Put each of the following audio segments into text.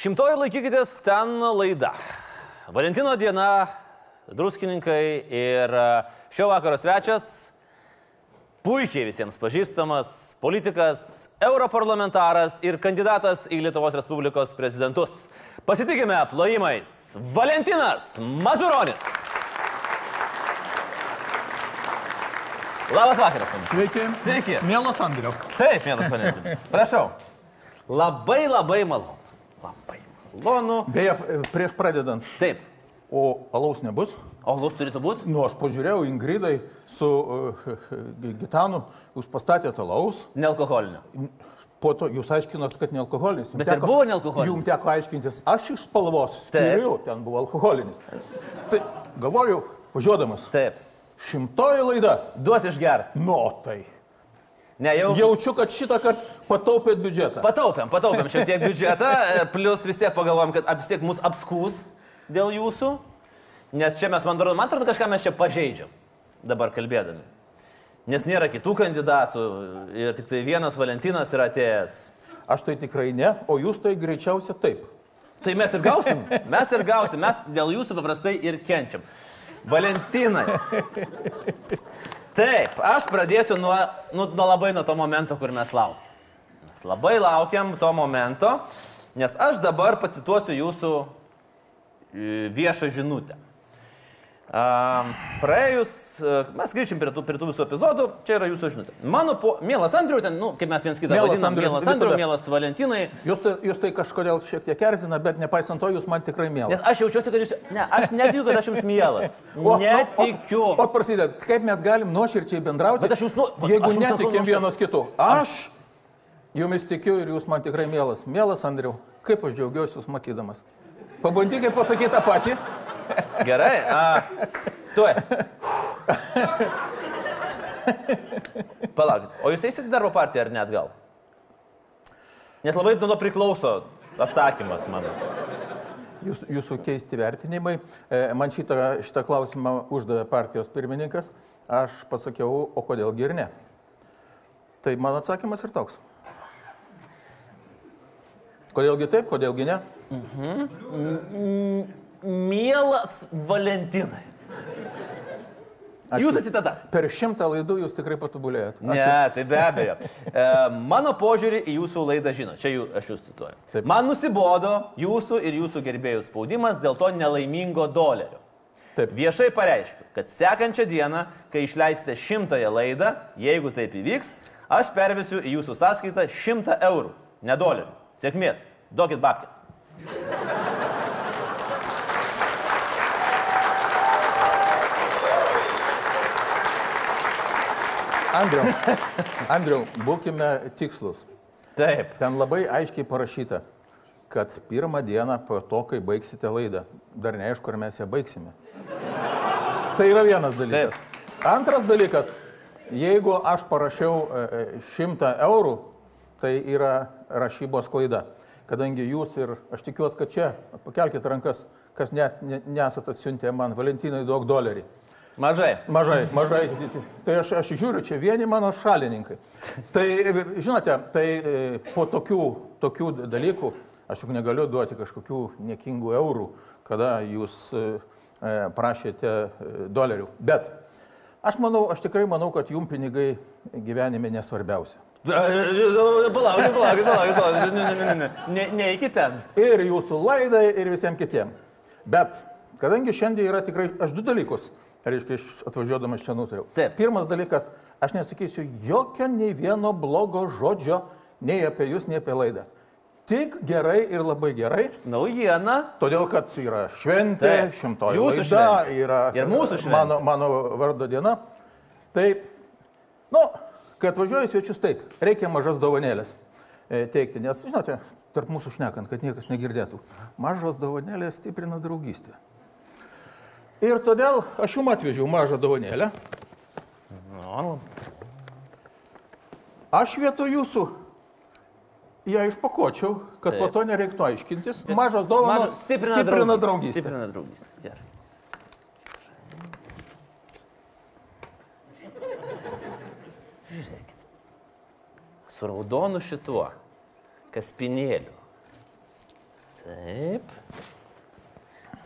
Šimtoji laikykitės ten laida. Valentino diena, druskininkai ir e, šio vakaro svečias, puikiai visiems pažįstamas politikas, europarlamentaras ir kandidatas į Lietuvos Respublikos prezidentus. Pasitikime plojimais Valentinas Mazuronis. Labas vakaras. Sveiki. Sveiki. Mielas Andriu. Taip, mielas Valentinai. Prašau. Labai labai malonu. Labai malonu. Beje, prieš pradedant, Taip. o alaus nebus? Lūs turėtų būti? Nu, aš pažiūrėjau Ingridai su uh, Gitanu, jūs pastatėte alaus, Nealkoholinio. po to jūs aiškinot, kad nealkoholinis. Jums Bet ir buvo nealkoholinis. Jums teko aiškintis, aš iš spalvos skiriu, ten buvo alkoholinis. Tai galvoju, važiuodamas, Taip. šimtoji laida. Duos išgerti. Nu, tai. Ne, jau. Jaučiu, kad šitą kartą pataupėt biudžetą. Pataupėm, pataupėm šiek tiek biudžetą, e, plus vis tiek pagalvojom, kad vis tiek mus apskūs dėl jūsų, nes čia mes, man atrodo, man atrodo, kažką mes čia pažeidžiam dabar kalbėdami. Nes nėra kitų kandidatų ir tik tai vienas Valentinas yra atėjęs. Aš tai tikrai ne, o jūs tai greičiausia taip. Tai mes ir gausim, mes ir gausim, mes dėl jūsų paprastai ir kenčiam. Valentinai. Taip, aš pradėsiu nuo, nu, nuo labai nuo to momento, kur mes laukiam. Mes labai laukiam to momento, nes aš dabar pacituosiu jūsų e, viešą žinutę. Praėjus, e, mes grįžim prie tų, prie tų visų epizodų, čia yra jūsų žinutė. Mano, po, mielas Andriu, ten, nu, kaip mes viens kitą Mielas vadinam, Andrius, mielas Andriu, mielas Valentinai, Jūs tai, jūs tai kažkodėl šiek tiek erzina, bet nepaisant to, jūs man tikrai mielas. Nes aš jaučiuosi, kad jūs... Ne, aš netikiu, kad aš jums mielas. Netikiu. O, o, o prasideda, kaip mes galim nuoširdžiai bendrauti, Bet aš jūs nu- jeigu aš sakau netikim nuoširdžiai. vienas kitu. Aš jumis tikiu ir jūs man tikrai mielas. Mielas Andriu, kaip aš džiaugiuosi jūs matydamas. Pabandykite pasakyti tą patį. Gerai. A, tuoj. Palaukit. O jūs eisite į darbo partiją ar net gal? Nes labai nuo to priklauso atsakymas mano. Jūs, jūsų keisti vertinimai. E, Man šitą, šitą klausimą uždavė partijos pirmininkas. Aš pasakiau, o kodėlgi ir ne. Tai mano atsakymas ir toks. Kodėlgi taip, kodėlgi ne? Mielas Valentinai. Ačiū. Jūsų citata. Per šimtą laidų jūs tikrai patobulėjot. Ne, tai be abejo. E, mano požiūrį į jūsų laidą žino. Čia jų, aš jūs cituoju. Taip. Man nusibodo jūsų ir jūsų gerbėjų spaudimas dėl to nelaimingo dolerio. Taip. Viešai pareiškiu, kad sekančią dieną, kai išleisite šimtąją laidą, jeigu taip įvyks, aš pervesiu į jūsų sąskaitą šimtą eurų, ne dolerių. Sėkmės. Duokit babkės. Andriau, Andriau, būkime tikslus. Taip. Ten labai aiškiai parašyta, kad pirmą dieną po to, kai baigsite laidą, dar neaišku, ar mes ją baigsime. Tai yra vienas dalykas. Antras dalykas, jeigu aš parašiau e, e, 100 eurų, tai yra rašybos klaida. Kadangi jūs ir aš tikiuosi, kad čia, pakelkite rankas, kas net ne, nesat atsiuntę man, Valentinai daug dolerį. Mažai. Mažai, mažai. Tai aš, aš žiūriu, čia vieni mano šalininkai. Tai, žinote, tai e, po tokių, tokių dalykų aš juk negaliu duoti kažkokių niekingų eurų, kada jūs e, e, prašėte dolerių. Bet aš manau, aš tikrai manau, kad jum pinigai gyvenime nesvarbiausia. Palaukit, palaukit, palaukit, palaukit. Ne, ne, ne, ne. Ne, neikit ten. Ir jūsų laidai, ir visiems kitiems. Bet kadangi šiandien yra tikrai, aš du dalykus, reiškia, iš atvažiuodamas čia nutariau. Taip. Pirmas dalykas, aš nesakysiu jokio nei vieno blogo žodžio nei apie jūs, nei apie laidą. Tik gerai ir labai gerai, Naujiena. todėl kad yra šventė, Taip. šimtoji Jūsų laida, šventė. yra Ir mūsų šventė. mano, mano vardo diena. Tai, nu, kai atvažiuoju svečius, taip, reikia mažas dovanėlės e, teikti, nes, žinote, tarp mūsų šnekant, kad niekas negirdėtų, mažos dovanėlės stiprina draugystę. Ir todėl aš jums atvežiau mažą dovanėlę. Nu, Aš vietoj jūsų ją išpakočiau, kad Taip. po to nereiktų aiškintis. Mažos dovanos mažas- stiprina, stiprina draugystę. Stiprina draugystę. Gerai. Žiūrėkit. Su raudonu šituo kaspinėliu. Taip.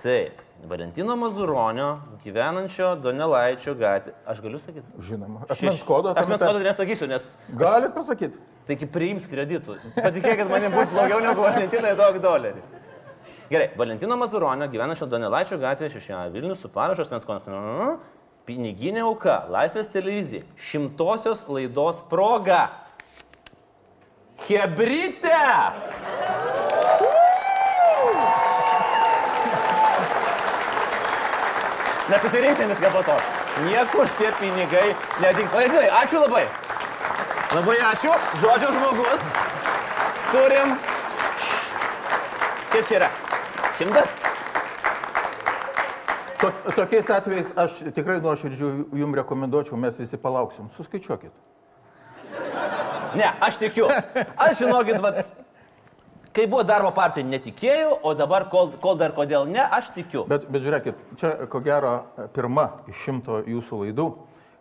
Taip. Valentino Mazuronio gyvenančio Donelaičio gatvė. Aš galiu sakyti? Žinoma. Asmens kodo. Aš mes kodo nesakysiu, nes... Galit pasakyti. Taigi priims kreditų. Patikėkit, man bus blogiau negu Valentinai daug dolerių. Gerai, Valentino Mazuronio gyvenančio Donelaičio gatvėje 6 Vilnius su parašos mens konstitucijos. Piniginė auka, Laisvės televizija, šimtosios laidos proga. Hebryte! Nesusirinksim viską po to. Niekur tie pinigai nedings. Vaidinai, ačiū labai. Labai ačiū. Žodžio žmogus. Turim. Kiek čia yra? Šimtas? To, tokiais atvejais aš tikrai nuoširdžiai jums rekomenduočiau, mes visi palauksim. Suskaičiuokit. Ne, aš tikiu. Aš žinokit, vat, kai buvo darbo partijai netikėjau, o dabar, kol, kol dar kodėl ne, aš tikiu. Bet, bet žiūrėkit, čia ko gero pirma iš šimto jūsų laidų,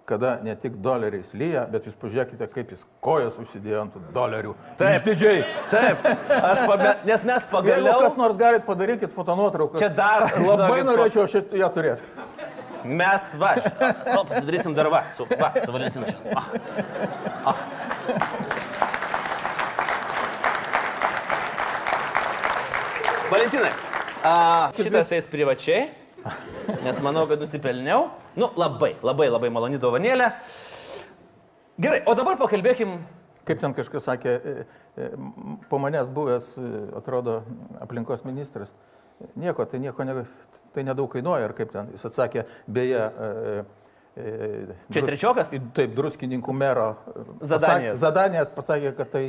kada ne tik doleriais lyja, bet jūs pažiūrėkite, kaip jis kojas užsidėjo ant dolerių. Taip. Išdidžiai. Taip, aš pame... nes mes Jeigu pagaliau... kas nors galit padarykit fotonuotrauką. Čia dar, Labai norėčiau šitą ją turėti. Mes va, o, pasidarysim dar va, su, va, su Valentinu čia. Ah. Ah. Valentinai, a, šitas eis privačiai, nes manau, kad nusipelniau. Nu, labai, labai, labai maloni dovanėlė. Gerai, o dabar pakalbėkim. Kaip ten kažkas sakė, e, e, po manęs buvęs, e, atrodo, aplinkos ministras. Nieko, tai nieko, ne, tai nedaug kainuoja, ar kaip ten. Jis atsakė, beje, e, e, Čia trečiokas? Taip, druskininkų mero. pasakė- Zadanijas pasakė, kad tai,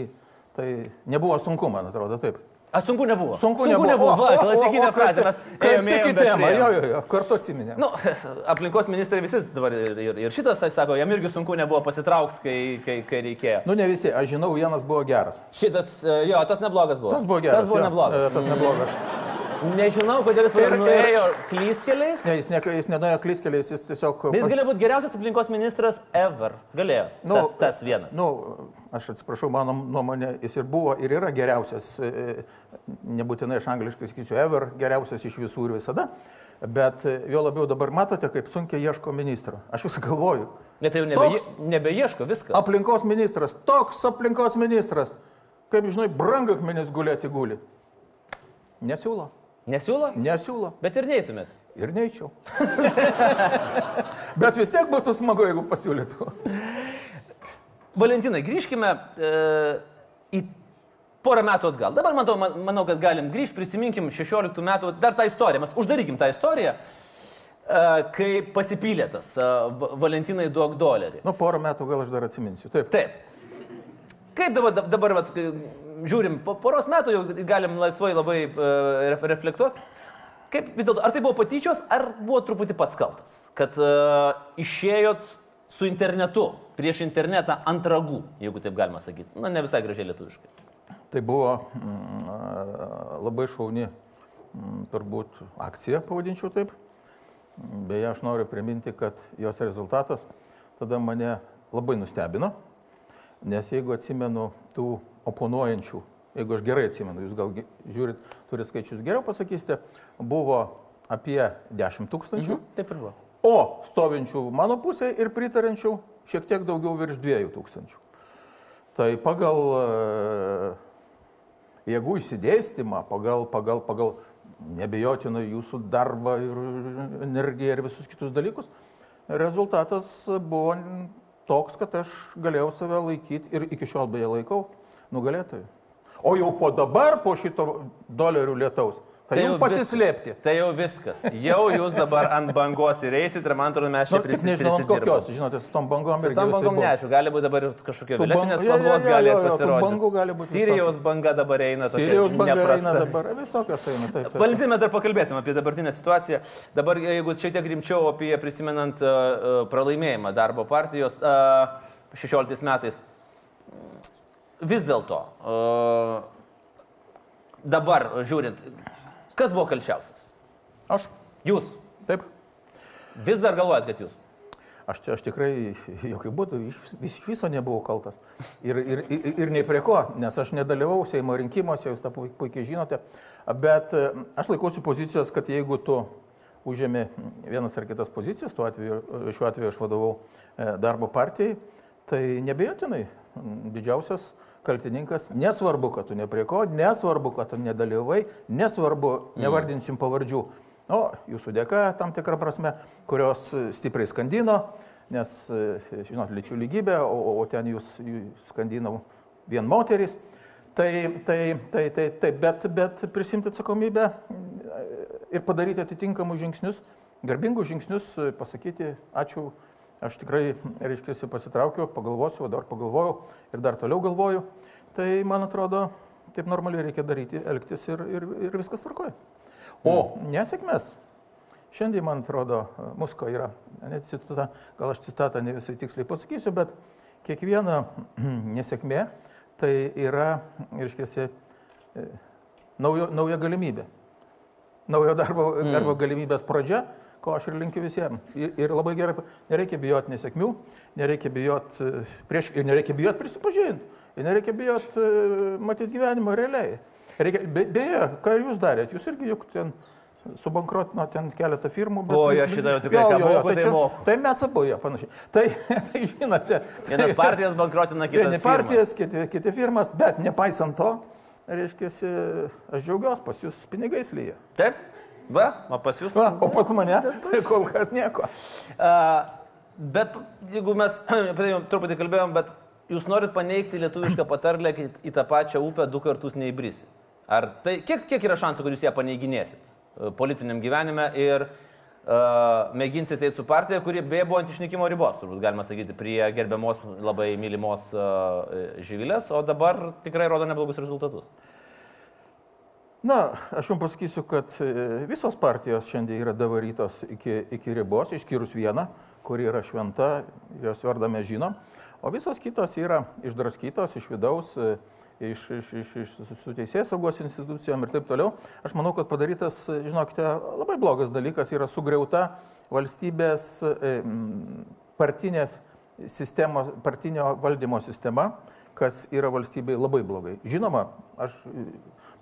tai nebuvo sunku, man atrodo, taip. A, sunku nebuvo. Sunku, sunku nebuvo. Va, klasikinė frazė. Mes Kaip ėjom, tik ėjom, į temą, jo, jo, jo, kartu atsiminė. Nu, aplinkos ministrai visi dabar ir, ir, ir šitas, tai sako, jam irgi sunku nebuvo pasitraukti, kai, kai, kai reikėjo. Nu, ne visi, aš žinau, vienas buvo geras. Šitas, e, jo, tas neblogas buvo. Tas buvo geras. Tas buvo jo, neblogas. e, Tas neblogas. Nežinau, kodėl jis Ir- ir, ir- nuėjo klystkeliais. Ne, jis, ne, jis nenuėjo klyskeliais, jis tiesiog... Bet jis galėjo būti geriausias aplinkos ministras ever. Galėjo. Nu, tas, tas vienas. Nu, aš atsiprašau, mano nuomonė, jis ir buvo ir yra geriausias, e, nebūtinai aš angliškai sakysiu, ever, geriausias iš visų ir visada. Bet e, jo labiau dabar matote, kaip sunkiai ieško ministro. Aš vis galvoju. Net tai jau nebe, nebeieško viskas. Aplinkos ministras, toks aplinkos ministras, kaip žinai, brangakmenis gulėti guli. Nesiūlo, Nesiūlo? nesiūlo. Bet ir neįtumėt. Ir neįčiau. Bet vis tiek būtų smagu, jeigu pasiūlytų. Valentinai, grįžkime e, į porą metų atgal. Dabar matau, man- manau, kad galim grįžti, prisiminkim 16 metų, dar tą istoriją, mes uždarykim tą istoriją, e, kai pasipylė tas e, Va- Valentinai duok dolerį. Nu, porą metų gal aš dar atsiminsiu. Taip. Taip. Kaip dabar, dabar vat, žiūrim, po poros metų jau galim laisvai labai uh, reflektuoti. Kaip vis dėlto, ar tai buvo patyčios, ar buvo truputį pats kaltas, kad uh, išėjot su internetu, prieš internetą ant ragų, jeigu taip galima sakyti. Na, ne visai gražiai lietuviškai. Tai buvo mm, labai šauni, mm, turbūt, akcija, pavadinčiau taip. Beje, aš noriu priminti, kad jos rezultatas tada mane labai nustebino, nes jeigu atsimenu tų oponuojančių, jeigu aš gerai atsimenu, jūs gal žiūrit, turite skaičius geriau pasakysite, buvo apie 10 tūkstančių, mhm. Taip ir buvo. o stovinčių mano pusėje ir pritarančių šiek tiek daugiau virš 2 tūkstančių. Tai pagal e, jėgų įsidėstymą, pagal, pagal, pagal nebejotinai jūsų darbą ir energiją ir visus kitus dalykus, rezultatas buvo toks, kad aš galėjau save laikyti ir iki šiol beje laikau nugalėtojų. O jau po dabar, po šito dolerių lietaus, tai, tai jau pasislėpti. Viskas. Tai jau viskas. Jau jūs dabar ant bangos įreisit ir man atrodo mes čia Nu, tik nežinau, ant kokios, žinote, su tom bangom. Tam visaip bangom neaišku, gali būti dabar kažkokia Tų violetinės jo, spalvos, gali tų pasirodyti. bangų gali būti Sirijos banga dabar eina. tokia Sirijos banga neprasta. eina dabar, visokios eina. Taip, taip. Valentinai, dar pakalbėsim apie dabartinę situaciją. Dabar, jeigu šiek tiek rimčiau apie prisimenant uh, pralaimėjimą darbo partijos uh, 16 metais, vis dėlto, uh, dabar žiūrint, kas buvo kalčiausias? Aš. Jūs. Taip. Vis dar galvojat, kad jūs. Aš, aš tikrai jokių būdų iš, iš viso nebuvau kaltas. Ir, ir, ir, ir nei prie ko, nes aš nedalyvau Seimo rinkimuose, jūs tą puikiai žinote. Bet e, aš laikausi pozicijos, kad jeigu tu užėmė vienas ar kitas pozicijas, tuo atveju, šiuo atveju aš vadovau e, darbo partijai, tai nebejotinai didžiausias kaltininkas, nesvarbu, kad tu ne prie ko, nesvarbu, kad tu nedalyvai, nesvarbu, nevardinsim pavardžių. O jūsų dėka, tam tikrą prasme, kurios stipriai skandino, nes, žinot, lyčių lygybė, o, o ten jūs, jūs skandinau vien moteris. Tai, tai, tai, tai, tai bet, bet prisimti atsakomybę ir padaryti atitinkamus žingsnius, garbingus žingsnius, pasakyti ačiū, aš tikrai, reiškia, pasitraukiu, pagalvosiu, o dar pagalvojau ir dar toliau galvoju. Tai man atrodo, taip normaliai reikia daryti, elgtis ir, ir, ir viskas tvarkoja. O nesėkmės. Šiandien, man atrodo, Musko yra, net citata, gal aš citatą ne visai tiksliai pasakysiu, bet kiekviena nesėkmė tai yra, reiškia, naujo, nauja galimybė. Naujo darbo, mm. darbo galimybės pradžia, ko aš ir linkiu visiems. Ir, labai gerai, nereikia bijoti nesėkmių, nereikia bijoti prieš, ir nereikia bijoti prisipažinti, ir nereikia bijoti matyti gyvenimo realiai. Reikia, be, beje, ką jūs darėt? Jūs irgi juk ten subankrotino ten keletą firmų. Bet, o, aš šitą jau tikrai jo, jo, jo, tai, tai, čia, tai mes abu jo panašiai. Tai, tai žinote. Tai, Vienas partijas bankrotina, kitas. Vieni partijas, kiti, kiti firmas, bet nepaisant to, reiškia, aš džiaugiuosi, pas jūs pinigais lyja. Taip, va, o pas jūs. Va, o pas mane tai kol kas nieko. Uh, bet jeigu mes apie tai truputį kalbėjom, bet jūs norit paneigti lietuvišką patarlę, kad į tą pačią upę du kartus neįbrisi. Ar tai, kiek, kiek yra šansų, kad jūs ją paneiginėsit e, politiniam gyvenime ir uh, mėginsite eiti su partija, kuri beje buvo ant išnykimo ribos, turbūt galima sakyti, prie gerbiamos labai mylimos uh, žyvilės, o dabar tikrai rodo neblogus rezultatus. Na, aš jums pasakysiu, kad visos partijos šiandien yra davarytos iki, iki ribos, išskyrus vieną, kuri yra šventa, jos vardą mes žinom, o visos kitos yra išdraskytos iš vidaus. Uh, iš, iš, iš, iš su teisės saugos institucijom ir taip toliau. Aš manau, kad padarytas, žinokite, labai blogas dalykas yra sugriauta valstybės e, partinės sistemos, partinio valdymo sistema, kas yra valstybei labai blogai. Žinoma, aš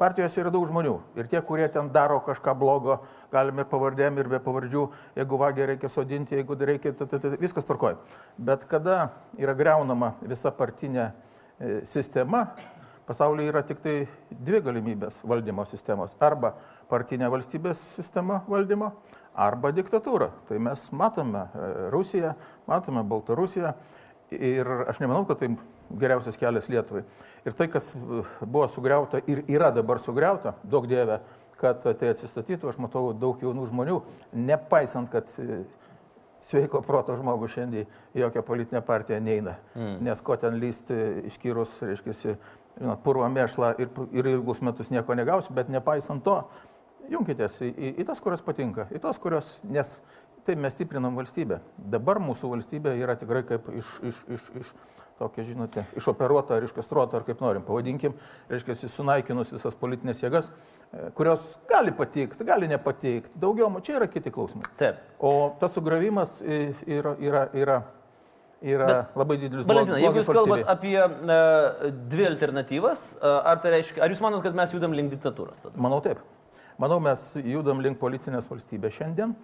partijose yra daug žmonių ir tie, kurie ten daro kažką blogo, galime ir pavardėm, ir be pavardžių, jeigu vagį reikia sodinti, jeigu reikia, t, t, t, viskas tvarkoja. Bet kada yra greunama visa partinė e, sistema, Pasaulyje yra tik tai dvi galimybės valdymo sistemos. Arba partinė valstybės sistema valdymo, arba diktatūra. Tai mes matome e, Rusiją, matome Baltarusiją ir aš nemanau, kad tai geriausias kelias Lietuvai. Ir tai, kas e, buvo sugriauta ir yra dabar sugriauta, daug dievė, kad tai atsistatytų, aš matau daug jaunų žmonių, nepaisant, kad e, sveiko proto žmogus šiandien į jokią politinę partiją neina. Mm. Nes ko ten lysti išskyrus, reiškia, purvo mėšlą ir, ir ilgus metus nieko negausi, bet nepaisant to, junkitės į, į, į tas, kurios patinka, į tas, kurios, nes taip mes stiprinam valstybę. Dabar mūsų valstybė yra tikrai kaip iš, iš, iš, iš tokia, žinote, išoperuota ar iškastruota, ar kaip norim, pavadinkim, reiškia, sunaikinus visas politinės jėgas, e, kurios gali patikti, gali nepatikti, daugiau, čia yra kiti klausimai. Taip. O tas sugravimas yra, yra, yra yra Bet, labai didelis blogis. Valentina, jeigu jūs kalbate apie uh, dvi alternatyvas, uh, ar tai reiškia, ar jūs manot, kad mes judam link diktatūros? Tada? Manau taip. Manau, mes judam link policinės valstybės šiandien.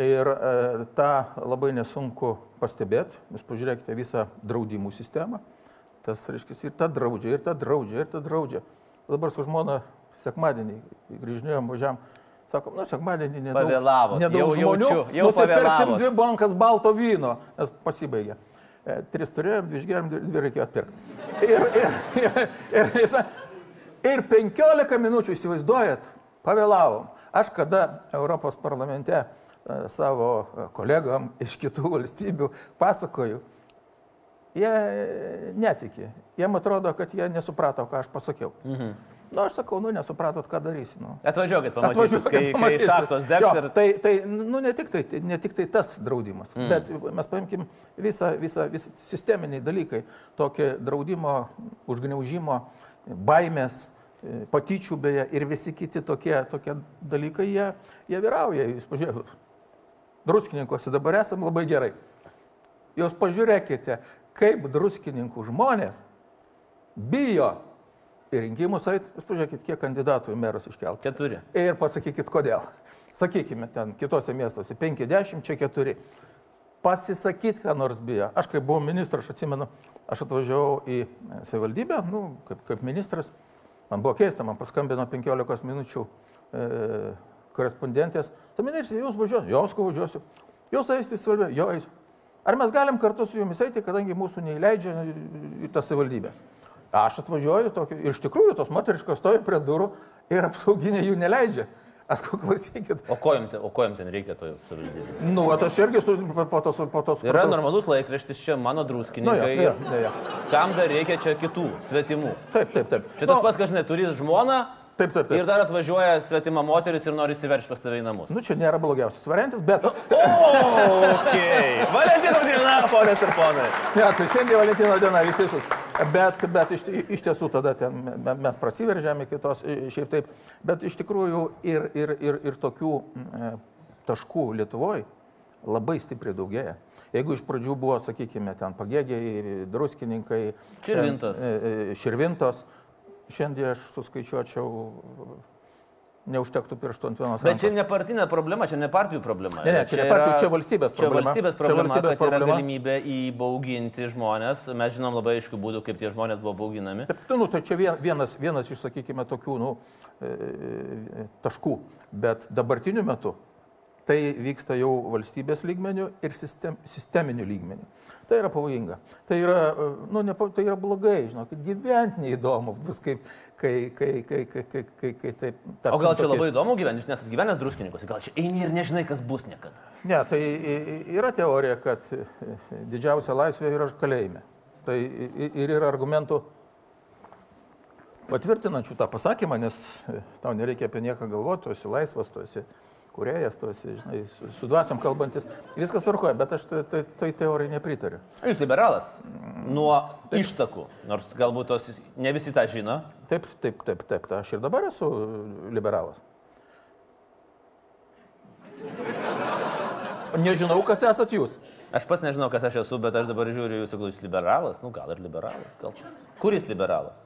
Ir e, tą labai nesunku pastebėti. Jūs pažiūrėkite visą draudimų sistemą. Tas, reiškia, ir ta draudžia, ir ta draudžia, ir ta draudžia. Dabar su žmona sekmadienį grįžinėjom, važiavam Sakom, nu, sekmadienį nedaug, Pavėlavot. nedaug jau, žmonių. Jaučiu, jau pavėlavot. dvi bankas balto vyno, nes pasibaigė. E, tris turėjom, dvi išgėrėm, dvi reikėjo atpirkti. Ir, ir, ir, ir, ir, ir 15 minučių įsivaizduojat, pavėlavom. Aš kada Europos parlamente savo kolegom iš kitų valstybių pasakoju, jie netiki. Jiem atrodo, kad jie nesuprato, ką aš pasakiau. Mhm. Na, nu, aš sakau, nu, nesupratot, ką darysim. Nu. Atvažiuokit, pamatysit, Atvažiuokit, kai, pamatysit. kai šaktos degs. Jo, ir... Tai, tai, nu, ne tik tai, ne tik tai tas draudimas, mm. bet mes paimkim visą, visą, visą sisteminiai dalykai, tokie draudimo, užgneužimo, baimės, patyčių beje ir visi kiti tokie, tokie dalykai, jie, jie vyrauja. Jūs pažiūrėkit, druskininkose dabar esam labai gerai. Jūs pažiūrėkite, kaip druskininkų žmonės bijo į rinkimus eiti. Jūs pažiūrėkite, kiek kandidatų į merus iškelti. Keturi. Ir pasakykit, kodėl. Sakykime, ten kitose miestuose 50, čia 4. Pasisakyti, ką nors bijo. Aš kaip buvau ministras, aš atsimenu, aš atvažiavau į savivaldybę, nu, kaip, kaip ministras. Man buvo keista, man paskambino 15 minučių e, korespondentės. Ministrė, jūs važiuosite, jos ko važiuosiu. Jūs eisite savivaldybę, jo eisiu. Ar mes galim kartu su jumis eiti, kadangi mūsų neįleidžia į tą savivaldybę? Aš atvažiuoju tokį, ir iš tikrųjų tos moteriškos stovi prie durų ir apsauginė jų neleidžia. Aš klausykit. O ko jums ten, o ko jums ten reikia to savivaldybė? Nu, vat aš irgi su, po to, su- po to supratau. Yra normalus laikraštis čia, mano Nu, druskininkai. jo, jo, ir jo, jo. Kam dar reikia čia kitų, svetimų? Taip, taip, taip. Čia tas Nu, pats, kad žinai, turi žmoną Taip, taip, taip. ir dar atvažiuoja svetima moteris ir nori įsiveršti pas tave į namus. Nu, čia nėra blogiausias variantas, bet... Ok. Valentino diena, ponės ir ponai. Ne, tai šiandien Valentino diena, jūs teisus. Bet, bet iš, iš tiesų tada mes prasiveržėme kitos, šiaip taip. Bet iš tikrųjų ir, ir, ir, ir tokių e, taškų Lietuvoje labai stipriai daugėja. Jeigu iš pradžių buvo, sakykime, ten pagėgiai, druskininkai, Širvintos. e, e, širvintos, šiandien aš suskaičiuočiau, neužtektų pirštų ant vienos Bet čia rankos. ne partinė problema, čia ne partijų problema. Ne, ne, čia ne partijų, čia valstybės Čia problema. valstybės Čia problema, valstybės kad yra problema. galimybė įbauginti žmonės. Mes žinom labai aišku būdų, kaip tie žmonės buvo bauginami. Taip, tai, nu, tai čia vien- vienas, vienas iš, sakykime, tokių nu, e, taškų. Bet dabartiniu metu tai vyksta jau valstybės lygmenių ir sistem, sisteminių lygmenių. Tai yra pavojinga. Tai yra, e, nu, nepa, tai yra blogai, žinokit, gyventi neįdomu bus, kaip, kai, kai, kai, kai, kai, kai, kai taip. O gal čia tapsim labai tokiais- įdomu gyventi, nesat gyvenęs druskininkose, gal čia eini ir nežinai, kas bus niekada. Ne, tai yra teorija, kad e, didžiausia laisvė yra kalėjime. Tai ir yra argumentų patvirtinančių tą pasakymą, nes e, tau nereikia apie nieką galvoti, tu esi laisvas, tu esi kuriejas, tu esi, žinai, su, dvasiom kalbantis, viskas tvarkoja, bet aš tai, tai, tai teorijai nepritariu. Jūs liberalas? Nuo ištakų, nors galbūt tos ne visi tą žino. Taip, taip, taip, taip, tai aš ir dabar esu liberalas. Nežinau, kas esat jūs. Aš pats nežinau, kas aš esu, bet aš dabar žiūriu jūsų klausimą. Liberalas? Nu, gal ir liberalas. Gal. Kuris liberalas?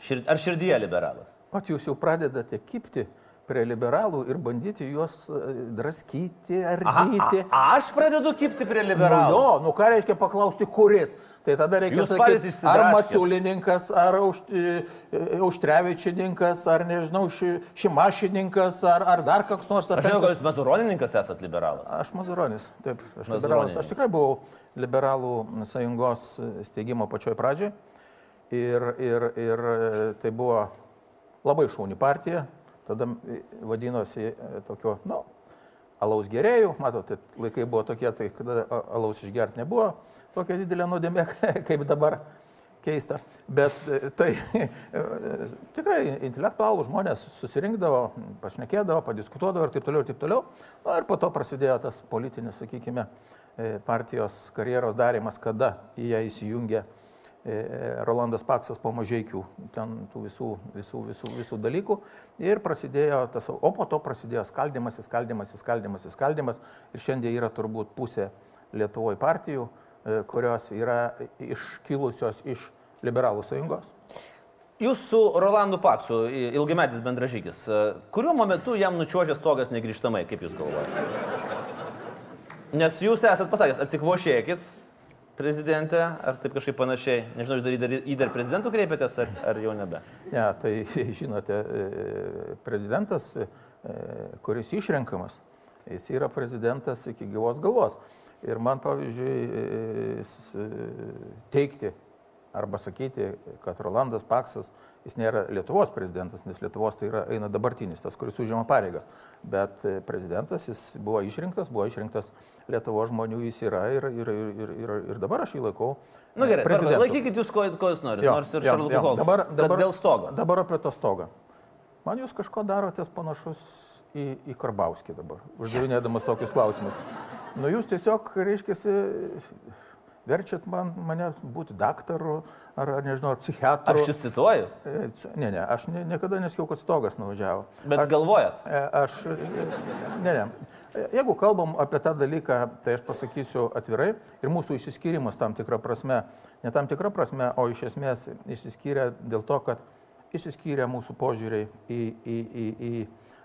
Šir... Ar širdyje liberalas? O jūs jau pradedate kipti prie liberalų ir bandyti juos e, draskyti, ardyti. A, aš pradedu kipti prie Nu, liberalų. jo, nu ką reiškia paklausti, kuris. Tai tada reikia Jūs sakyti, ar Masiulininkas, ar Aušt- e, Auštrevičininkas, ar nežinau, ši, Šimašininkas, ar, ar dar koks nors. Ar Aš žinau, kad jūs mazuronininkas esat liberalas. Aš Mazuronis, taip, aš liberalas. Aš tikrai buvau liberalų sąjungos steigimo pačioj pradžioj. Ir, ir, ir e, tai buvo labai šauni partija, tada vadinosi e, tokio, na, nu, alaus gerėjų, matote, laikai buvo tokie, tai kada alaus išgerti nebuvo tokia didelė nuodėmė, kaip dabar keista. Bet e, tai e, tikrai intelektualų žmonės susirinkdavo, pašnekėdavo, padiskutuodavo ir taip toliau, ir taip toliau. Na ir po to prasidėjo tas politinis, sakykime, partijos karjeros darimas, kada į ją įsijungė e, Rolandas Paksas po mažiekių, ten tų visų, visų, visų, visų dalykų. Ir prasidėjo tas, o po to prasidėjo skaldimas, skaldimas, skaldimas, skaldimas. Ir šiandien yra turbūt pusė Lietuvoje partijų, e, kurios yra iškilusios iš liberalų sąjungos. Jūs su Rolandu Paksu, i- ilgametis bendražygis, e, kuriuo momentu jam nučiuožė stogas negryžtamai, kaip jūs galvojate? Nes jūs esat pasakęs, atsikvošėkit, prezidentė, ar taip kažkaip panašiai, nežinau, jūs dar į dar, prezidentų kreipėtės, ar, ar jau nebe? Ne, tai žinote, e, prezidentas, e, kuris išrenkamas, jis yra prezidentas iki gyvos galvos. Ir man, pavyzdžiui, e, teikti arba sakyti, kad Rolandas Paksas, jis nėra Lietuvos prezidentas, nes Lietuvos tai yra, eina dabartinis, tas, kuris užima pareigas. Bet e, prezidentas, jis buvo išrinktas, buvo išrinktas Lietuvos žmonių, jis yra ir, ir, ir, ir, ir dabar aš jį laikau. Na Nu gerai, e, tvarkoj, laikykit jūs, ko, ko jūs norite, nors ir Šarlotė Holmes. Dabar, dabar, dėl stogo. Dabar apie tą stogą. Man jūs kažko darotės panašus į, į Karbauskį dabar, uždavinėdamas yes. tokius klausimus. Nu jūs tiesiog, reiškia, verčiat man, mane būti daktaru ar, ar nežinau, ar psichiatru. Aš jūs cituoju. E, Ne, ne, aš ne, niekada nesakiau, kad stogas nuvažiavo. Bet galvojat. E, Aš, ne, ne. Jeigu kalbam apie tą dalyką, tai aš pasakysiu atvirai ir mūsų išsiskyrimas tam tikrą prasme, ne tam tikrą prasme, o iš esmės išsiskyrė dėl to, kad išsiskyrė mūsų požiūriai į, į, į, į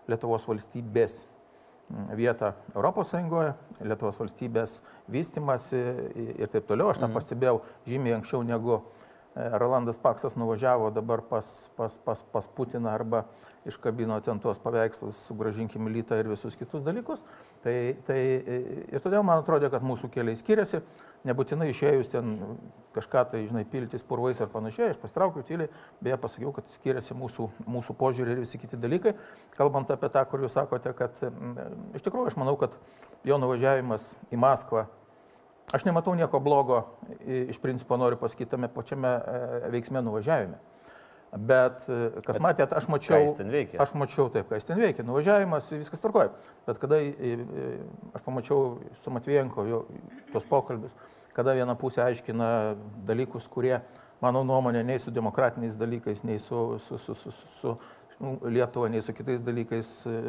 Lietuvos valstybės vietą ES, Lietuvos valstybės vystimasi ir taip toliau. Aš tą pastebėjau žymiai anksčiau negu Rolandas Paksas nuvažiavo dabar pas, pas, pas, pas Putiną arba iškabino ten tuos paveikslus, sugražinkim lytą ir visus kitus dalykus. Tai, tai e, ir todėl man atrodo, kad mūsų keliai skiriasi. Nebūtinai išėjus ten kažką tai, žinai, piltis purvais ar panašiai, aš pastraukiau tyliai, beje pasakiau, kad skiriasi mūsų, mūsų požiūrį ir visi kiti dalykai. Kalbant apie tą, kur jūs sakote, kad mm, iš tikrųjų aš manau, kad jo nuvažiavimas į Maskvą Aš nematau nieko blogo, iš principo noriu pasakyti, tame pačiame e, veiksme nuvažiavime. Bet e, kas matėt, aš mačiau... Aš mačiau taip, ką jis ten veikia. Nuvažiavimas, viskas tvarkoja. Bet kada aš pamačiau su Matvienko jo, tos pokalbius, kada viena pusė aiškina dalykus, kurie, mano nuomonė, nei su demokratiniais dalykais, nei su, su, su, su, su, Lietuva, nei su kitais dalykais e,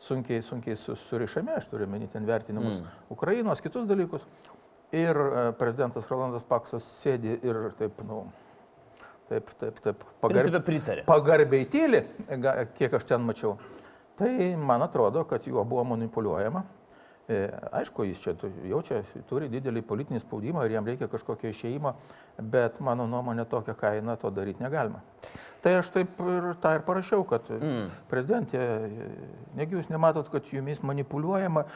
sunkiai, sunkiai su, surišami, aš turiu menį ten vertinimus mm. Ukrainos, kitus dalykus. Ir e, prezidentas Rolandas Paksas sėdi ir taip, nu, taip, taip, taip, pritarė. pagarbiai tyli, kiek aš ten mačiau. Tai man atrodo, kad juo buvo manipuliuojama. E, Aišku, jis čia jaučia, turi didelį politinį spaudimą ir jam reikia kažkokio išėjimo, bet mano nuomonė tokia kaina to daryti negalima. Tai aš taip ir tą ir parašiau, kad mm. prezidentė, negi jūs nematot, kad jumis manipuliuojama,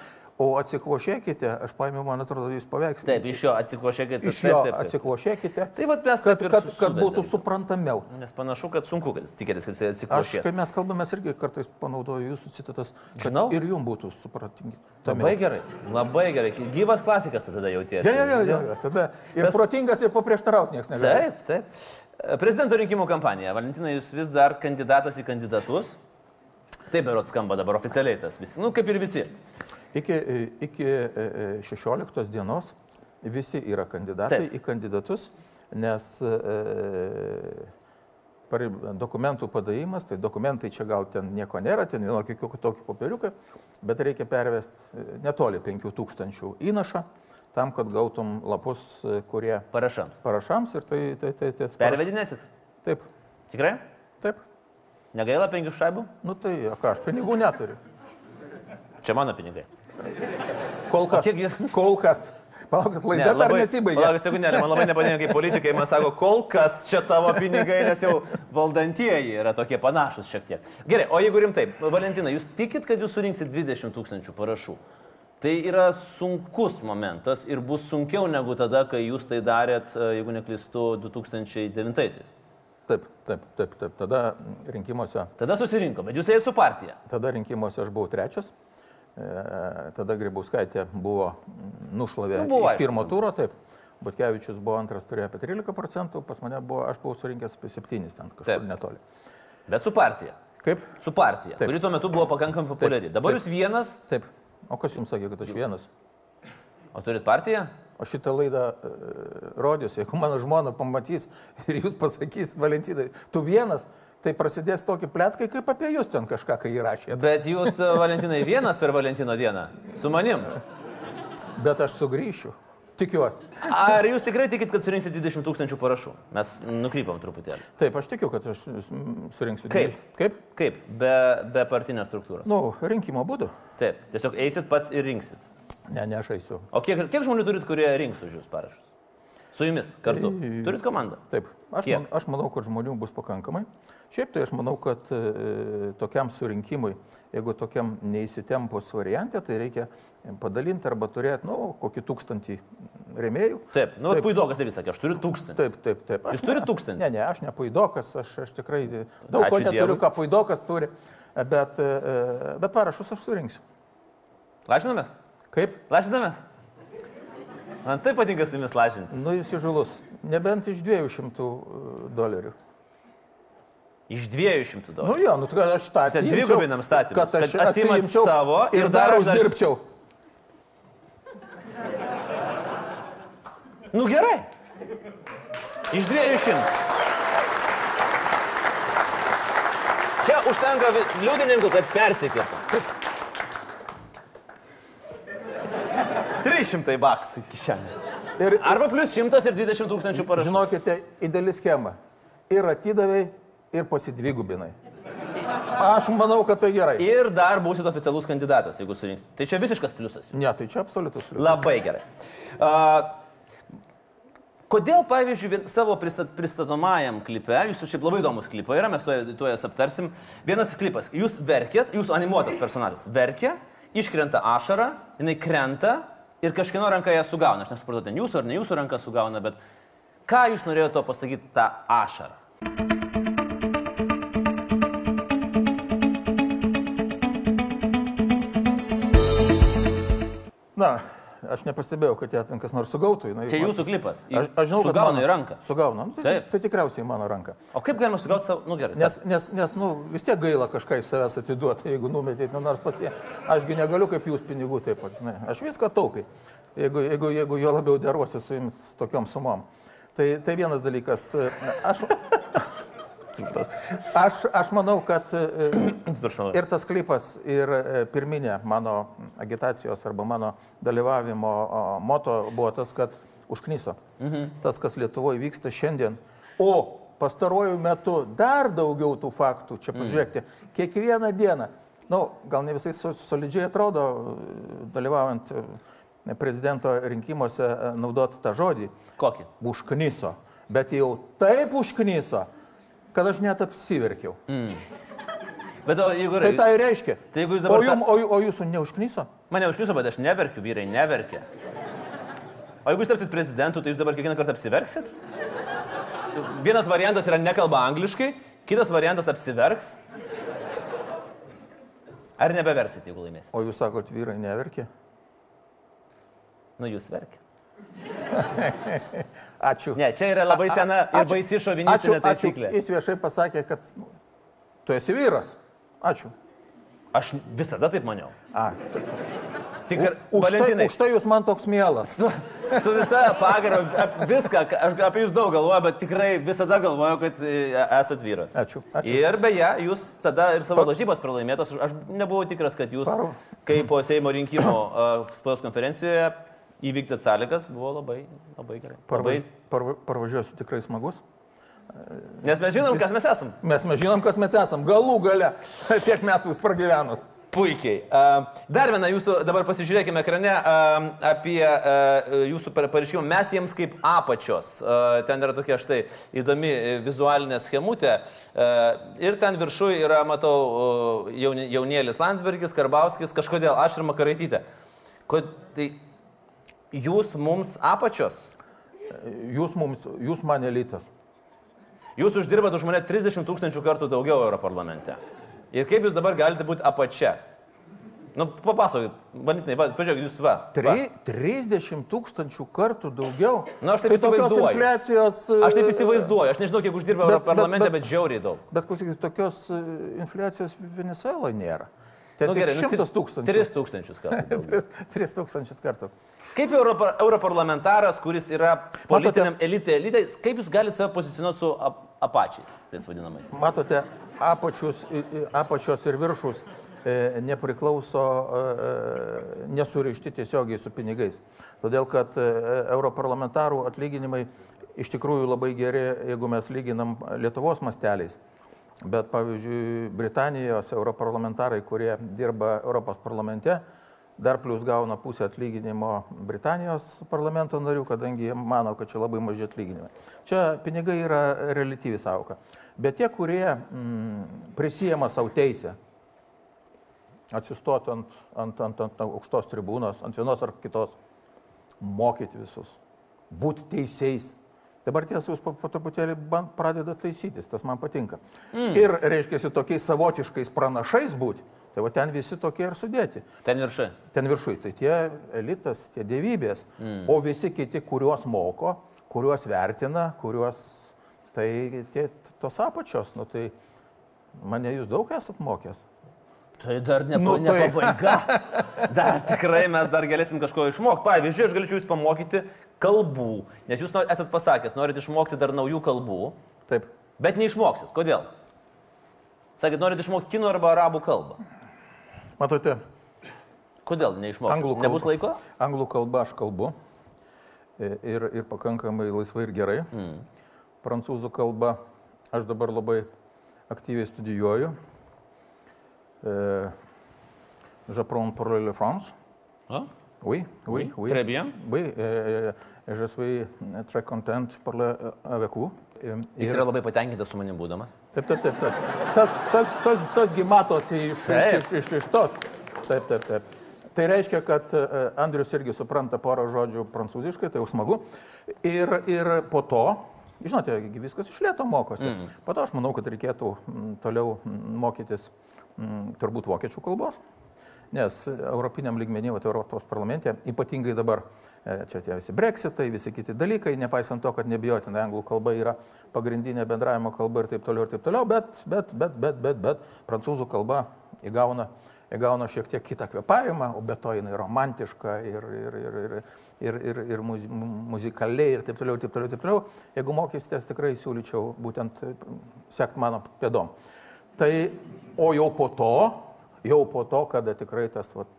o atsikvošėkite, aš paėmiau, man atrodo, jūs paveikslą. Taip, iš jo atsikvošėkit. Iš jo atsikvošėkite, Tai vat mes kad, taip kad, kad būtų suprantamiau. Nes panašu, kad sunku tikėtis, kad jis Aš, atsikvošės. kai mes kalbame, irgi kartais panaudoju jūsų citatas, kad Žinau. ir jums būtų supratingi. Labai gerai, labai gerai. Gyvas klasikas tada jautiesi. Ja, ja, ja, ja, ja. Tada ir Tas- protingas, ir paprieštarauti niekas negali. Taip, taip. Prezidento rinkimų kampanija. Valentinai, jūs vis dar kandidatas į kandidatus. Taip, berot skamba dabar oficialiai tas visi. Nu, kaip ir visi. Iki, iki e, e, 16 dienos visi yra kandidatai Taip. į kandidatus, nes e, dokumentų padavimas, tai dokumentai čia gal ten nieko nėra, ten vienokie kitokie popieriukai, bet reikia pervesti e, netoli 5000 įnašą tam, kad gautum lapus, e, kurie Parašams. parašams ir tai... tai, tai, tai Pervedinėsit? Taip, Tikrai? taip. Negaila penkių šaibų? Nu tai, ką, aš pinigų neturiu. Čia mano pinigai. Kol kas. jūs- Kol kas. Palaukit, laida dar nesibaigė. Palauk, sekundė, man labai nepatinka, kai politikai man sako, kol kas čia tavo pinigai, nes jau valdantieji yra tokie panašus šiek tiek. Gerai, o jeigu rimtai, Valentina, jūs tikit, kad jūs surinksit 20 tūkstančių parašų? Tai yra sunkus momentas ir bus sunkiau negu tada, kai jūs tai darėt, e, jeigu neklystu, 2009-aisiais. Taip, taip, taip, taip. Tada rinkimuose, Tada susirinko, bet jūs ėjate su partija. tada rinkimuose aš buvau trečias. E, Tada Grybauskaitė buvo nušlavė Nu, buvo iš aišku. pirmo turo, taip. Butkevičius buvo antras, turėjo apie 13 procentų, pas mane buvo, aš buvau surinkęs apie 7 ten kažkur Taip. netoli. Bet su partija. Kaip? Su partija, Taip. kuri tuo metu buvo pakankamai populiari. Dabar Taip. jūs vienas, Taip. O kas jums sakė, kad aš vienas? o turit partiją? O šitą laidą e, rodys, jeigu mano žmona pamatys ir jūs pasakys, Valentinai, tu vienas, tai prasidės tokie plėtkai, kaip apie jūs ten kažką, kai įrašėte. Bet jūs, e, Valentinai, vienas per Valentino dieną. Su manim. Bet aš sugrįšiu. Tikiuosi. Ar jūs tikrai tikit, kad surinksit 20 tūkstančių parašų? Mes nukrypam truputėlį. Taip, aš tikiu, kad aš surinksiu. Kaip? 20. Kaip? Kaip? Be, be partinės struktūros. Nu, rinkimo būdu. Taip, tiesiog eisit pats ir rinksit. Ne, ne, aš eisiu. O kiek, kiek žmonių turit, kurie rinks už jūs parašus? Su jumis kartu. Tai- Turit komandą? Taip, aš, man, aš manau, kad žmonių bus pakankamai. Šiaip tai aš manau, kad e, tokiam surinkimui, jeigu tokiam neįsitempus variantė, tai reikia padalinti arba turėti, nu, kokį tūkstantį remėjų. Taip, nu, Taip. puidokas taip sakė, aš turiu tūkstantį. Taip, taip, taip. Aš Jūs turit ne- tūkstantį? Ne, ne, aš ne puidokas, aš, aš tikrai daug ko Ačiū neturiu, Dievui. ką puidokas turi, bet, e, bet parašus aš surinksiu. Lažinamės? Kaip? Lažinamės? Man taip patinka su jumis lažinti. Nu, jūs įžulus, nebent iš 200 dolerių. Iš 200 dolerių. Nu jo, nu tai aš tą Čia atsiimčiau, dvigubinam statymus, Kad aš atsiimčiau savo ir ir dar aš dar- uždirbčiau. Nu gerai. Iš 200. Čia užtenka liudininkų, kad persikėtų. 300 baksų kišenė. Ir Arba plus 120 tūkstančių parašų. žinokite, ideali schema. Ir atidavai, ir pasidvigubinai. Aš manau, kad tai gerai. Ir dar būsit oficialus kandidatas, jeigu surinks. Tai čia visiškas pliusas. Ne, tai čia absoliutus. Labai gerai. Uh, kodėl, pavyzdžiui, savo pristat, pristatomajam klipe, jūsų šiaip labai įdomus klipai yra, mes tuo, tuo jas aptarsim. Vienas klipas, jūs verkėt, jūsų animuotas personažas verkia, iškrenta ašara, jinai krenta ir kažkieno ranka ją sugauna. Aš nesupratau, ten jūsų ar ne jūsų ranka sugauna, bet ką jūs norėjote to pasakyti tą ašarą? Na, aš nepastebėjau, kad ją ten kas nors sugautų. jinai- Čia jūsų klipas. Aš, aš žinau, kad sugauna mano- į ranką. Sugauna. Nu, tai, Taip. tai tikriausiai mano ranka. O kaip galima sugauti savo, nu gerai. Nes, nes, nes nu, vis tiek gaila kažką iš savęs atiduoti, jeigu numetėt, nu, nors pasie. Ašgi negaliu kaip jūs pinigų taip pat, žinai. Aš viską taupiai, jeigu, jeigu, jeigu jo labiau deruosi su jums tokiom sumom. Tai, tai vienas dalykas. Aš, aš, aš manau, kad e, Atsiprašau. ir tas klipas, ir e, pirminė mano agitacijos arba mano dalyvavimo moto buvo tas, kad užknyso. Mhm. Tas, kas Lietuvoje vyksta šiandien. O pastaruoju metu dar daugiau tų faktų. Čia pažiūrėkite, kiekvieną dieną. Nu, gal ne visai so- solidžiai atrodo, e, dalyvaujant e, prezidento rinkimuose e, naudoti tą žodį. Kokį? Užknyso. Bet jau taip užknyso, kad aš net apsiverkiau. Bet o jeigu... Tai tai reiškia. Tai jeigu jūs o, dabar jum, tą- o, o jūsų neužknyso? Mane užkliuso, bet aš neverkiu, vyrai, neverkia. O jeigu jūs tapsit prezidentu, tai jūs dabar kiekvieną kartą apsiverksit? Vienas variantas yra nekalba angliškai, kitas variantas apsiverks. Ar nebeversit, jeigu laimėsit? O jūs sakot, vyrai neverkia? Nu, jūs verkia. Ačiū. Ne, čia yra labai sena ir Ačiū. baisi Ačiū, šovinistinė ačiū. taisyklė. Jis viešai pasakė, kad nu, tu esi vyras. Ačiū. Aš visada taip maniau. A, Tik ir už, tai, už tai jūs man toks mielas. Su, su visa pagarba, viską, ką- aš apie jūs daug galvoju, bet tikrai visada galvoju, kad e, esat vyras. Ačiū, ačiū. Ir beje, jūs tada ir savo lažybas pralaimėtas, aš nebuvau tikras, kad jūs, Paro. kai po Seimo rinkimų uh, spaudos konferencijoje įvykdėt sąlygas, buvo labai, labai gerai. Labai, Parvaž, parva, parvažiuosiu tikrai smagus. nes mes žinom, kas mes esam. Mes, mes žinom, kas mes esam. Galų gale tiek metų pragyvenus. Puikiai. Dar vieną jūsų, dabar pasižiūrėkime ekrane apie jūsų par- pareiškimą. Mes jiems kaip apačios. Ten yra tokia štai įdomi e, vizualinė schemutė. Ir ten viršuje yra, matau, jaunėlis Landsbergis, Karbauskis, kažkodėl aš ir Makaraitytė. Kod, tai jūs mums apačios. Jūs, mums, jūs man elitas. Jūs uždirbat už mane 30 tūkstančių kartų daugiau Europarlamente. Ir kaip jūs dabar galite būti apačia? Nu, papasakokit, bandytinai, pažiūrėkit, jūs va. va. Tri, 30 tūkstančių kartų daugiau. Na, aš taip tai įsivaizduoju. infliacijos. Aš taip e, įsivaizduoju, aš nežinau, kiek uždirba Bet- Europarlamente, bet- bet, bet žiauriai daug. Bet klausykit, tokios e, infliacijos Venezueloje nėra. Ten Nu, nu, gerai, tik nu, šimtas tri- tūkstančių. Tris tūkstančius kartų. daugiau. 3 tūkstančius kartų. Kaip Europa, europarlamentaras, kuris yra politiniam elitė, elitė, kaip jūs galite save pozicionuoti su ap, apačiais, tais vadinamais? Matote, apačius, apačios ir viršus e, nepriklauso, e, e, nesurišti tiesiogiai su pinigais. Todėl, kad e, europarlamentarų atlyginimai iš tikrųjų labai geri, jeigu mes lyginam Lietuvos masteliais. Bet pavyzdžiui, Britanijos europarlamentarai, kurie dirba Europos parlamente, dar plus gauna pusę atlyginimo Britanijos parlamento narių, kadangi jie mano, kad čia labai maži atlyginimai. Čia pinigai yra relatyvi sauka. Bet tie, kurie mm, prisijama savo teisę atsistoti ant, ant, ant, ant aukštos tribūnos, ant vienos ar kitos, mokyti visus, būti teisėjais. Dabar tiesa, jūs po, po truputėlį pradeda taisytis, tas man patinka. Mm. Ir, reiškia, tokiais savotiškais pranašais būti. Tai va ten visi tokie ir sudėti. Ten viršai. Ten viršui, tai tie elitas, tie dievybės, mm. o visi kiti, kuriuos moko, kuriuos vertina, kuriuos, tai tie, tos apačios, nu tai mane jūs daug esat mokęs. Tai dar ne, Nu, ne tai- pabaiga. Dar tikrai mes dar galėsim kažko išmokti. Pavyzdžiui, aš galėčiau jūs pamokyti, kalbų, nes jūs esat pasakęs, norit išmokti dar naujų kalbų, Taip. bet neišmoksit. Kodėl? Sakėt, norit išmokti kinų arba arabų kalbą. Matote, Kodėl neišmoksit? Anglų kalba. Nebus laiko? anglų kalba aš kalbu e, ir, ir pakankamai laisvai ir gerai. Mm. Prancūzų kalba aš dabar labai aktyviai studijuoju. E, J'apprends parler le France. A? Oui, oui, oui. Très bien. Oui, euh, je suis très content de parler avec vous. Jis Ir- yra labai patenkintas su manim būdamas. Taip, taip, taip. taip. Tas, tas, tas, tasgi matosi iš, iš, iš, iš, tos. Taip, taip, taip. Tai reiškia, kad e, Andrius irgi supranta porą žodžių prancūziškai, tai jau smagu. Ir, ir po to, žinote, viskas iš lėto mokosi. Mm. Po to aš manau, kad reikėtų toliau mokytis turbūt vokiečių kalbos. Nes Europiniam lygmenį, Europos parlamente, ypatingai dabar, e, čia tie visi breksitai, visi kiti dalykai, nepaisant to, kad nebijotinai anglų kalba yra pagrindinė bendravimo kalba ir taip toliau ir taip toliau, bet, bet, bet, bet, bet, bet prancūzų kalba įgauna, įgauna šiek tiek kitą kvepavimą, o be to jinai romantiška ir, ir, ir, ir, ir, ir, ir muzi, muzikaliai ir taip toliau, ir taip toliau, ir taip toliau. Jeigu mokysitės, tikrai siūlyčiau būtent sekti mano pėdom. Tai, o jau po to, jau po to, kada tikrai tas vat,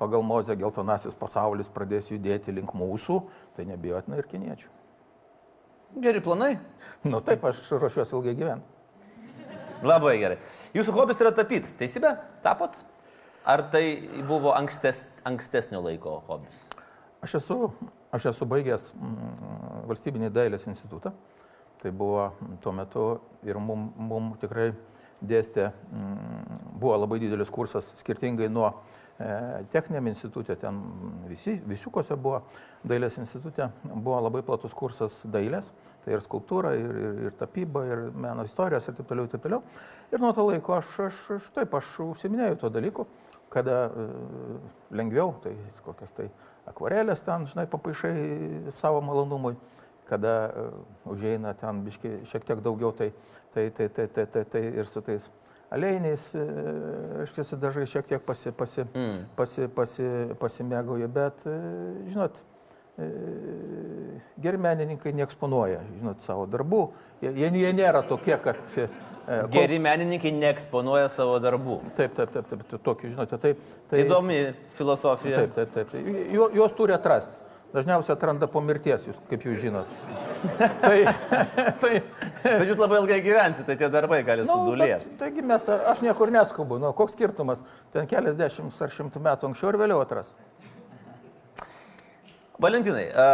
pagal mozę geltonasis pasaulis pradės judėti link mūsų, tai nebijotina ir kiniečių. Geri planai. Nu taip, aš ruošiuosi ilgai gyventi. Labai gerai. Jūsų hobis yra tapyti, teisybė? Tapot? Ar tai buvo ankstes, ankstesnio laiko hobis? Aš esu, aš esu baigęs mm, valstybinį dailės institutą. Tai buvo mm, tuo metu ir mum, mum tikrai dėstė, mm, buvo labai didelis kursas, skirtingai nuo e, techniniam institutė, ten visi, visiukose buvo dailės institutė, buvo labai platus kursas dailės, tai ir skulptūra, ir, ir, ir tapyba, ir meno istorijos, ir taip toliau, ir taip toliau. Ir nuo to laiko aš, aš, aš taip, aš užsiminėjau to dalyku, kada e, lengviau, tai kokias tai akvarelės ten, žinai, papaišai savo malonumui, kada e, užeina ten biški šiek tiek daugiau, tai, tai, tai, tai, tai, tai, tai ir su tais alėjiniais, aš tiesiog dažai šiek tiek pasi, pasi, mm. pasi, pasi, pasimėgauju, bet, e, žinot, e, geri menininkai neeksponuoja, žinot, savo darbų, jie, jie nėra tokie, kad... e, kol- Geri menininkai neeksponuoja savo darbų. Taip, taip, taip, taip, tokį, žinote, taip. Tai, Įdomi filosofija. Taip, taip, taip. taip. Ju- Juos turi atrasti. Dažniausiai atranda po mirties, jūs, kaip jūs žinot. tai, tai, Bet jūs labai ilgai gyvensite, tai tie darbai gali nu, sudulėti. taigi mes, aš niekur neskubu, nu, koks skirtumas, ten keliasdešimt ar šimtų metų anksčiau ir vėliau atras. Valentinai, a,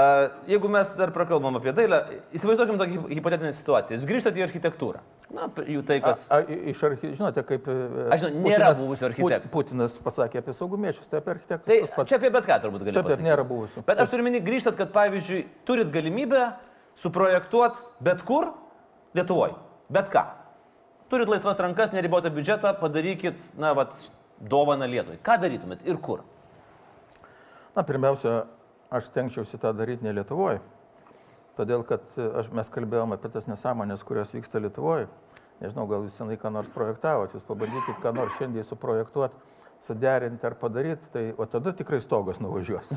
jeigu mes dar prakalbam apie dailę, įsivaizduokim tokią hipotetinę situaciją. Jūs grįžtate į architektūrą. Na, jų tai kas. A, iš archi... Žinote, kaip... e, Aš žinau, nėra buvusių architektų. Put- Putinas pasakė apie saugumiečius, tai apie architektus. Tai pats. čia apie bet ką turbūt gali Taip, taip, nėra buvusių. Bet aš turiu minį grįžtat, kad pavyzdžiui, turit galimybę suprojektuoti bet kur Lietuvoje. Bet ką. Turit laisvas rankas, neribotą biudžetą, padarykit, na, vat, dovaną Lietuvai. Ką darytumėt ir kur? Na, pirmiausia, aš tenkčiausi tą daryti ne Lietuvoje. Todėl, kad e, aš, mes kalbėjome apie tas nesąmonės, kurios vyksta Lietuvoje. Nežinau, gal jūs senai ką nors projektavot, jūs pabandykit ką nors šiandien suprojektuoti, suderinti ar padaryti, tai o tada tikrai stogas nuvažiuos.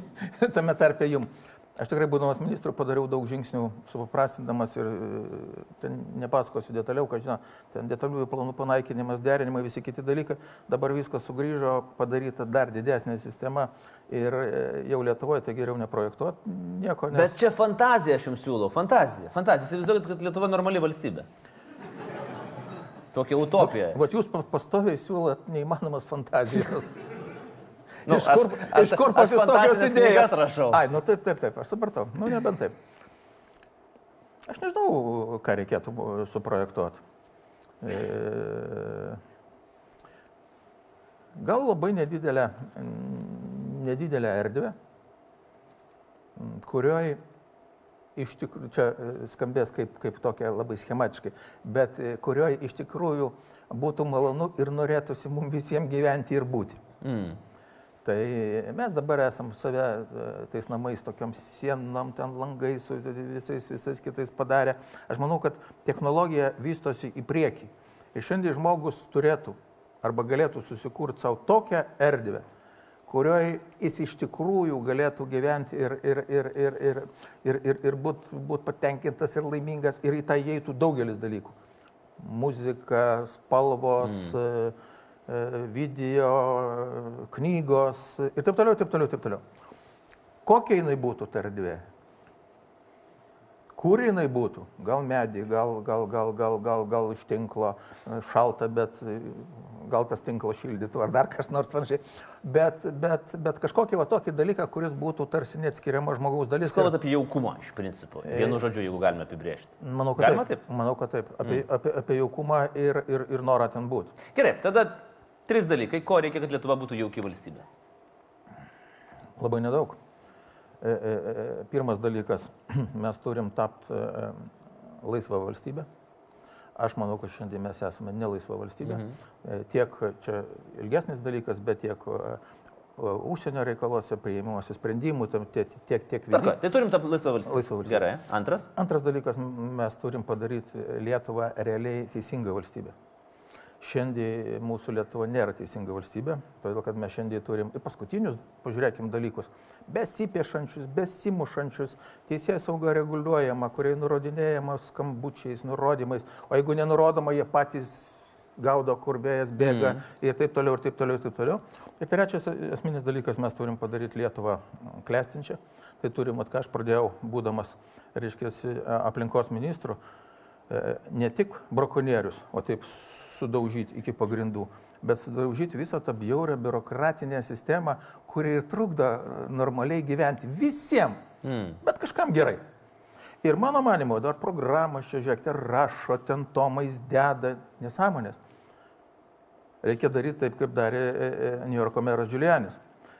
Tame tarpe jum. Aš tikrai, būdamas ministru, padariau daug žingsnių, supaprastindamas ir e, ten nepasakosiu detaliau, ką žinau, ten detaliųjų planų panaikinimas, derinimai, visi kiti dalykai. Dabar viskas sugrįžo, padaryta dar didesnė sistema ir e, jau Lietuvoje tai geriau neprojektuoti nieko. Nes... Bet čia fantazija aš jums siūlau. Fantazija. Fantazija. Įsivaizduokit, kad Lietuva normali valstybė. Tokia utopija. Vat jūs pa- pastoviai siūlot neįmanomas fantazijas. Nu, iš kur, aš- iš kur aš pas jūs idėjos? knygas rašau. Ai, nu taip, taip, taip, aš supratau. Nu, nebent taip. Aš nežinau, ką reikėtų suprojektuoti. E... Gal labai nedidelę, nedidelę erdvę, kurioje iš tikrųjų, čia e, skambės kaip, kaip tokia labai schematiškai, bet e, kurioje iš tikrųjų būtų malonu ir norėtųsi mums visiems gyventi ir būti. Mm. Tai mes dabar esam save e, tais namais, tokiam sienom, ten langai su visais, visais kitais padarę. Aš manau, kad technologija vystosi į priekį. Ir šiandien žmogus turėtų arba galėtų susikurti savo tokią erdvę, kurioje jis iš tikrųjų galėtų gyventi ir, ir, ir, ir, ir, ir, ir, ir būti būt patenkintas ir laimingas ir į tą įeitų daugelis dalykų. Muzika, spalvos, mm. Video, knygos ir taip toliau, taip toliau, taip toliau. Kokia jinai būtų ta erdvė? Kur jinai būtų? Gal medį, gal, gal, gal, gal, gal, gal iš tinklo šalta, bet gal tas tinklas šildytų ar dar kas nors panašiai. Bet, bet, bet kažkokį va tokį dalyką, kuris būtų tarsi neatskiriama žmogaus dalis. Kalbant apie jaukumą iš principo. Vienu žodžiu, jeigu galime apibriežti. Manau, kad Galima taip. taip? Manau, kad taip. Apie, mm. apie, apie jaukumą ir, ir, ir norą ten būti. Gerai, tada trys dalykai, ko reikia, kad Lietuva būtų jauki valstybė. Labai nedaug. E, e, e, Pirmas dalykas, mes turim tapti laisvą valstybę. Aš manau, kad šiandien mes esame nelaisva valstybė. Mhm. Tiek čia ilgesnis dalykas, bet tiek užsienio reikaluose, prieimuose sprendimų, tam tiek, tiek, tiek Tvarkoj, tai turim tapti laisvą valstybę. Laisvą valstybę. Gerai. Antras. Antras dalykas, mes turim padaryti Lietuvą realiai teisingą valstybę. Šiandien mūsų Lietuva nėra teisinga valstybė, todėl kad mes šiandien turim ir paskutinius, pažiūrėkim, dalykus. Besipiešančius, besimušančius, teisės sauga reguliuojama, kurie nurodinėjama skambučiais, nurodymais, o jeigu nenurodoma, jie patys gaudo, kur vėjas bėga mm. ir taip toliau, ir taip toliau, ir taip toliau. Ir trečias esminis dalykas, mes turim padaryti Lietuvą klestinčią. Tai turim, ką aš pradėjau, būdamas, reiškia, aplinkos ministru, ne tik brakonierius, o taip sudaužyti iki pagrindų, bet sudaužyti visą tą bjaurę biurokratinę sistemą, kuri ir trukdo normaliai gyventi visiems, mm. bet kažkam gerai. Ir mano manimo, dar programas čia, žiūrėkite, rašo, ten tomais deda nesąmonės. Reikia daryti taip, kaip darė New Yorko meras Giulianis.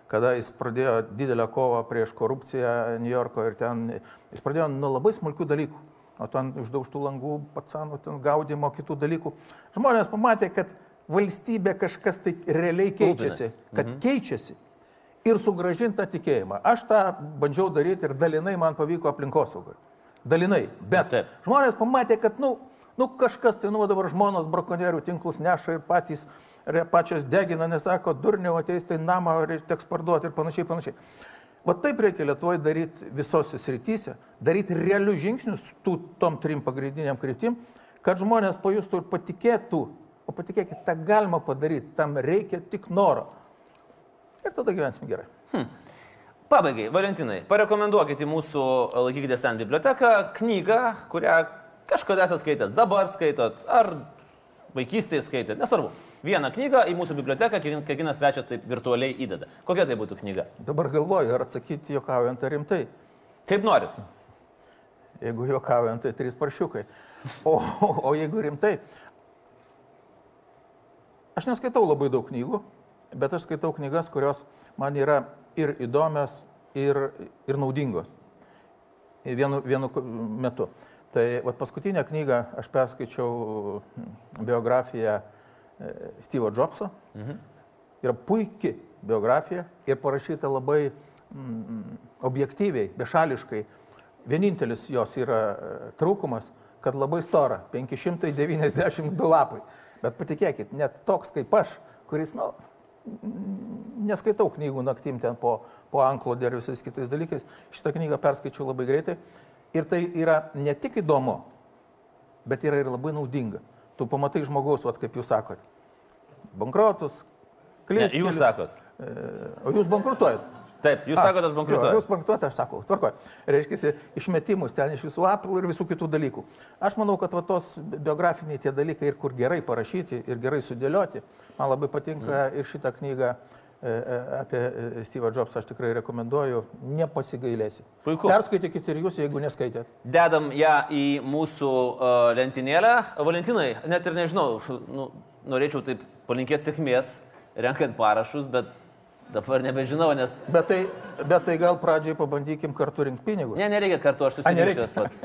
Kada jis pradėjo didelę kovą prieš korupciją New Yorko ir ten, jis pradėjo nuo labai smulkių dalykų o ten išdaužtų langų, patsanų, ten gaudimo, kitų dalykų. Žmonės pamatė, kad valstybė kažkas tai realiai keičiasi, kad mhm. keičiasi ir sugražinta tikėjimą. Aš tą bandžiau daryti ir dalinai man pavyko aplinkosaugai. Dalinai. Bet Taip. žmonės pamatė, kad, nu, nu kažkas tai, nu, dabar žmonos brakonierių tinklus neša ir patys, ir pačios degina, nesako, durniau ateis, tai namą teks parduoti ir panašiai, panašiai. Va taip reikia Lietuvoje daryti visose srityse, daryti realius žingsnius tų, tom trim pagrindiniam kryptim, kad žmonės pajustų ir patikėtų, o patikėkit, tą galima padaryti, tam reikia tik noro. Ir tada gyvensime gerai. Hmm. Pabaigai, Valentinai, parekomenduokite mūsų laikykitės ten biblioteką knygą, kurią kažkada esate skaitęs, dabar skaitot, ar vaikystėje skaitėt, nesvarbu. Vieną knygą į mūsų biblioteką kiekvienas svečias taip virtualiai įdeda. Kokia tai būtų knyga? Dabar galvoju, ar atsakyti juokaujant ar rimtai. Kaip norit. Jeigu juokaujant, tai trys paršiukai. O, o, o jeigu rimtai, aš neskaitau labai daug knygų, bet aš skaitau knygas, kurios man yra ir įdomios, ir, ir naudingos. Vienu, vienu metu. Tai vat, paskutinę knygą aš perskaičiau hm, biografiją Steve'o Jobso. Mhm. Yra puikia biografija ir parašyta labai mm, objektyviai, bešališkai. Vienintelis jos yra e, trūkumas, kad labai stora - 592 lapai. Bet patikėkit, net toks kaip aš, kuris, na, nu, neskaitau knygų naktim ten po, po anklodė ir visais kitais dalykais, šitą knygą perskaičiau labai greitai Ir tai yra ne tik įdomu, bet yra ir labai naudinga. Tu pamatai žmogaus, vat, kaip jūs sakot, bankrotus, klystus. Jūs sakot. E, o jūs bankrutuojat. Taip, jūs sakote, aš bankrutuoju. Jūs bankrutuojate, aš sakau, tvarkoju. Reiškia, išmetimus ten iš visų Apple ir visų kitų dalykų. Aš manau, kad va, tos biografiniai tie dalykai ir kur gerai parašyti ir gerai sudėlioti, man labai patinka mm. ir šitą knygą apie e, Steve'ą Jobsą aš tikrai rekomenduoju, nepasigailėsit. Puiku. Perskaitykite ir jūs, jeigu neskaitėt. Dedam ją į mūsų lentynėlę. Valentinai, net ir nežinau, nu, norėčiau taip palinkėti sėkmės, renkant parašus, bet dabar nebežinau, nes... Bet tai, bet tai gal pradžiai pabandykim kartu rinkti pinigus. Ne, nereikia kartu, aš susirinksiu jas pats.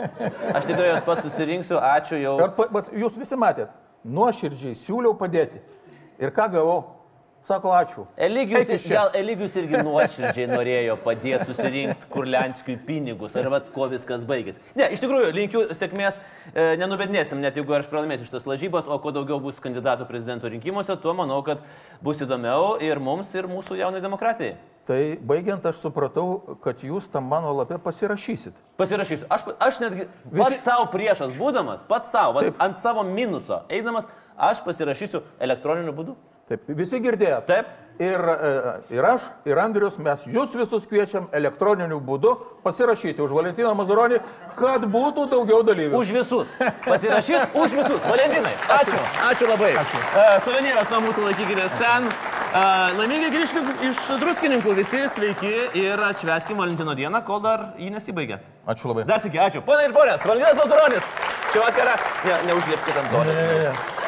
Aš tikrai jas pats susirinksiu, ačiū jau. Bet, bet jūs visi matėt, nuoširdžiai siūliau padėti. Ir ką gavau? Sako, ačiū. Eligijus, gal Eligijus irgi nuoširdžiai norėjo padėti susirinkti Kurlenskiui pinigus, ar vad kuo viskas baigėsi. Ne, iš tikrųjų, linkiu sėkmės, e, nenubednėsim, net jeigu aš pralaimėsiu šitas lažybas, o kuo daugiau bus kandidatų prezidento rinkimuose, tuo manau, kad bus įdomiau ir mums, ir mūsų jaunai demokratijai. Tai baigiant, aš supratau, kad jūs tam mano lapė pasirašysit. Pasirašysiu. Aš, aš netgi pats savo priešas būdamas, pats savo, ant savo minuso eidamas, aš pasirašysiu elektroniniu būdu. Taip, visi girdėjo. Taip. Ir, e, ir aš, ir Andrius, mes jūs visus kviečiam elektroniniu būdu pasirašyti už Valentiną Mazuronį, kad būtų daugiau dalyvių. Už visus. Pasirašys už visus. Valentinai. Ačiū. Ačiū labai. Ačiū. Uh, suvenyras nuo mūsų laikykitės ten. Uh, laimingai grįžkime iš druskininkų visi sveiki ir atšveskim Valentino dieną, kol dar jį nesibaigė. Ačiū labai. Dar sėki, ačiū. Pone ir ponės, Valentinas Mazuronis. Čia vakarą. Ne, neužliepkite ant to. Ne, ne, ne.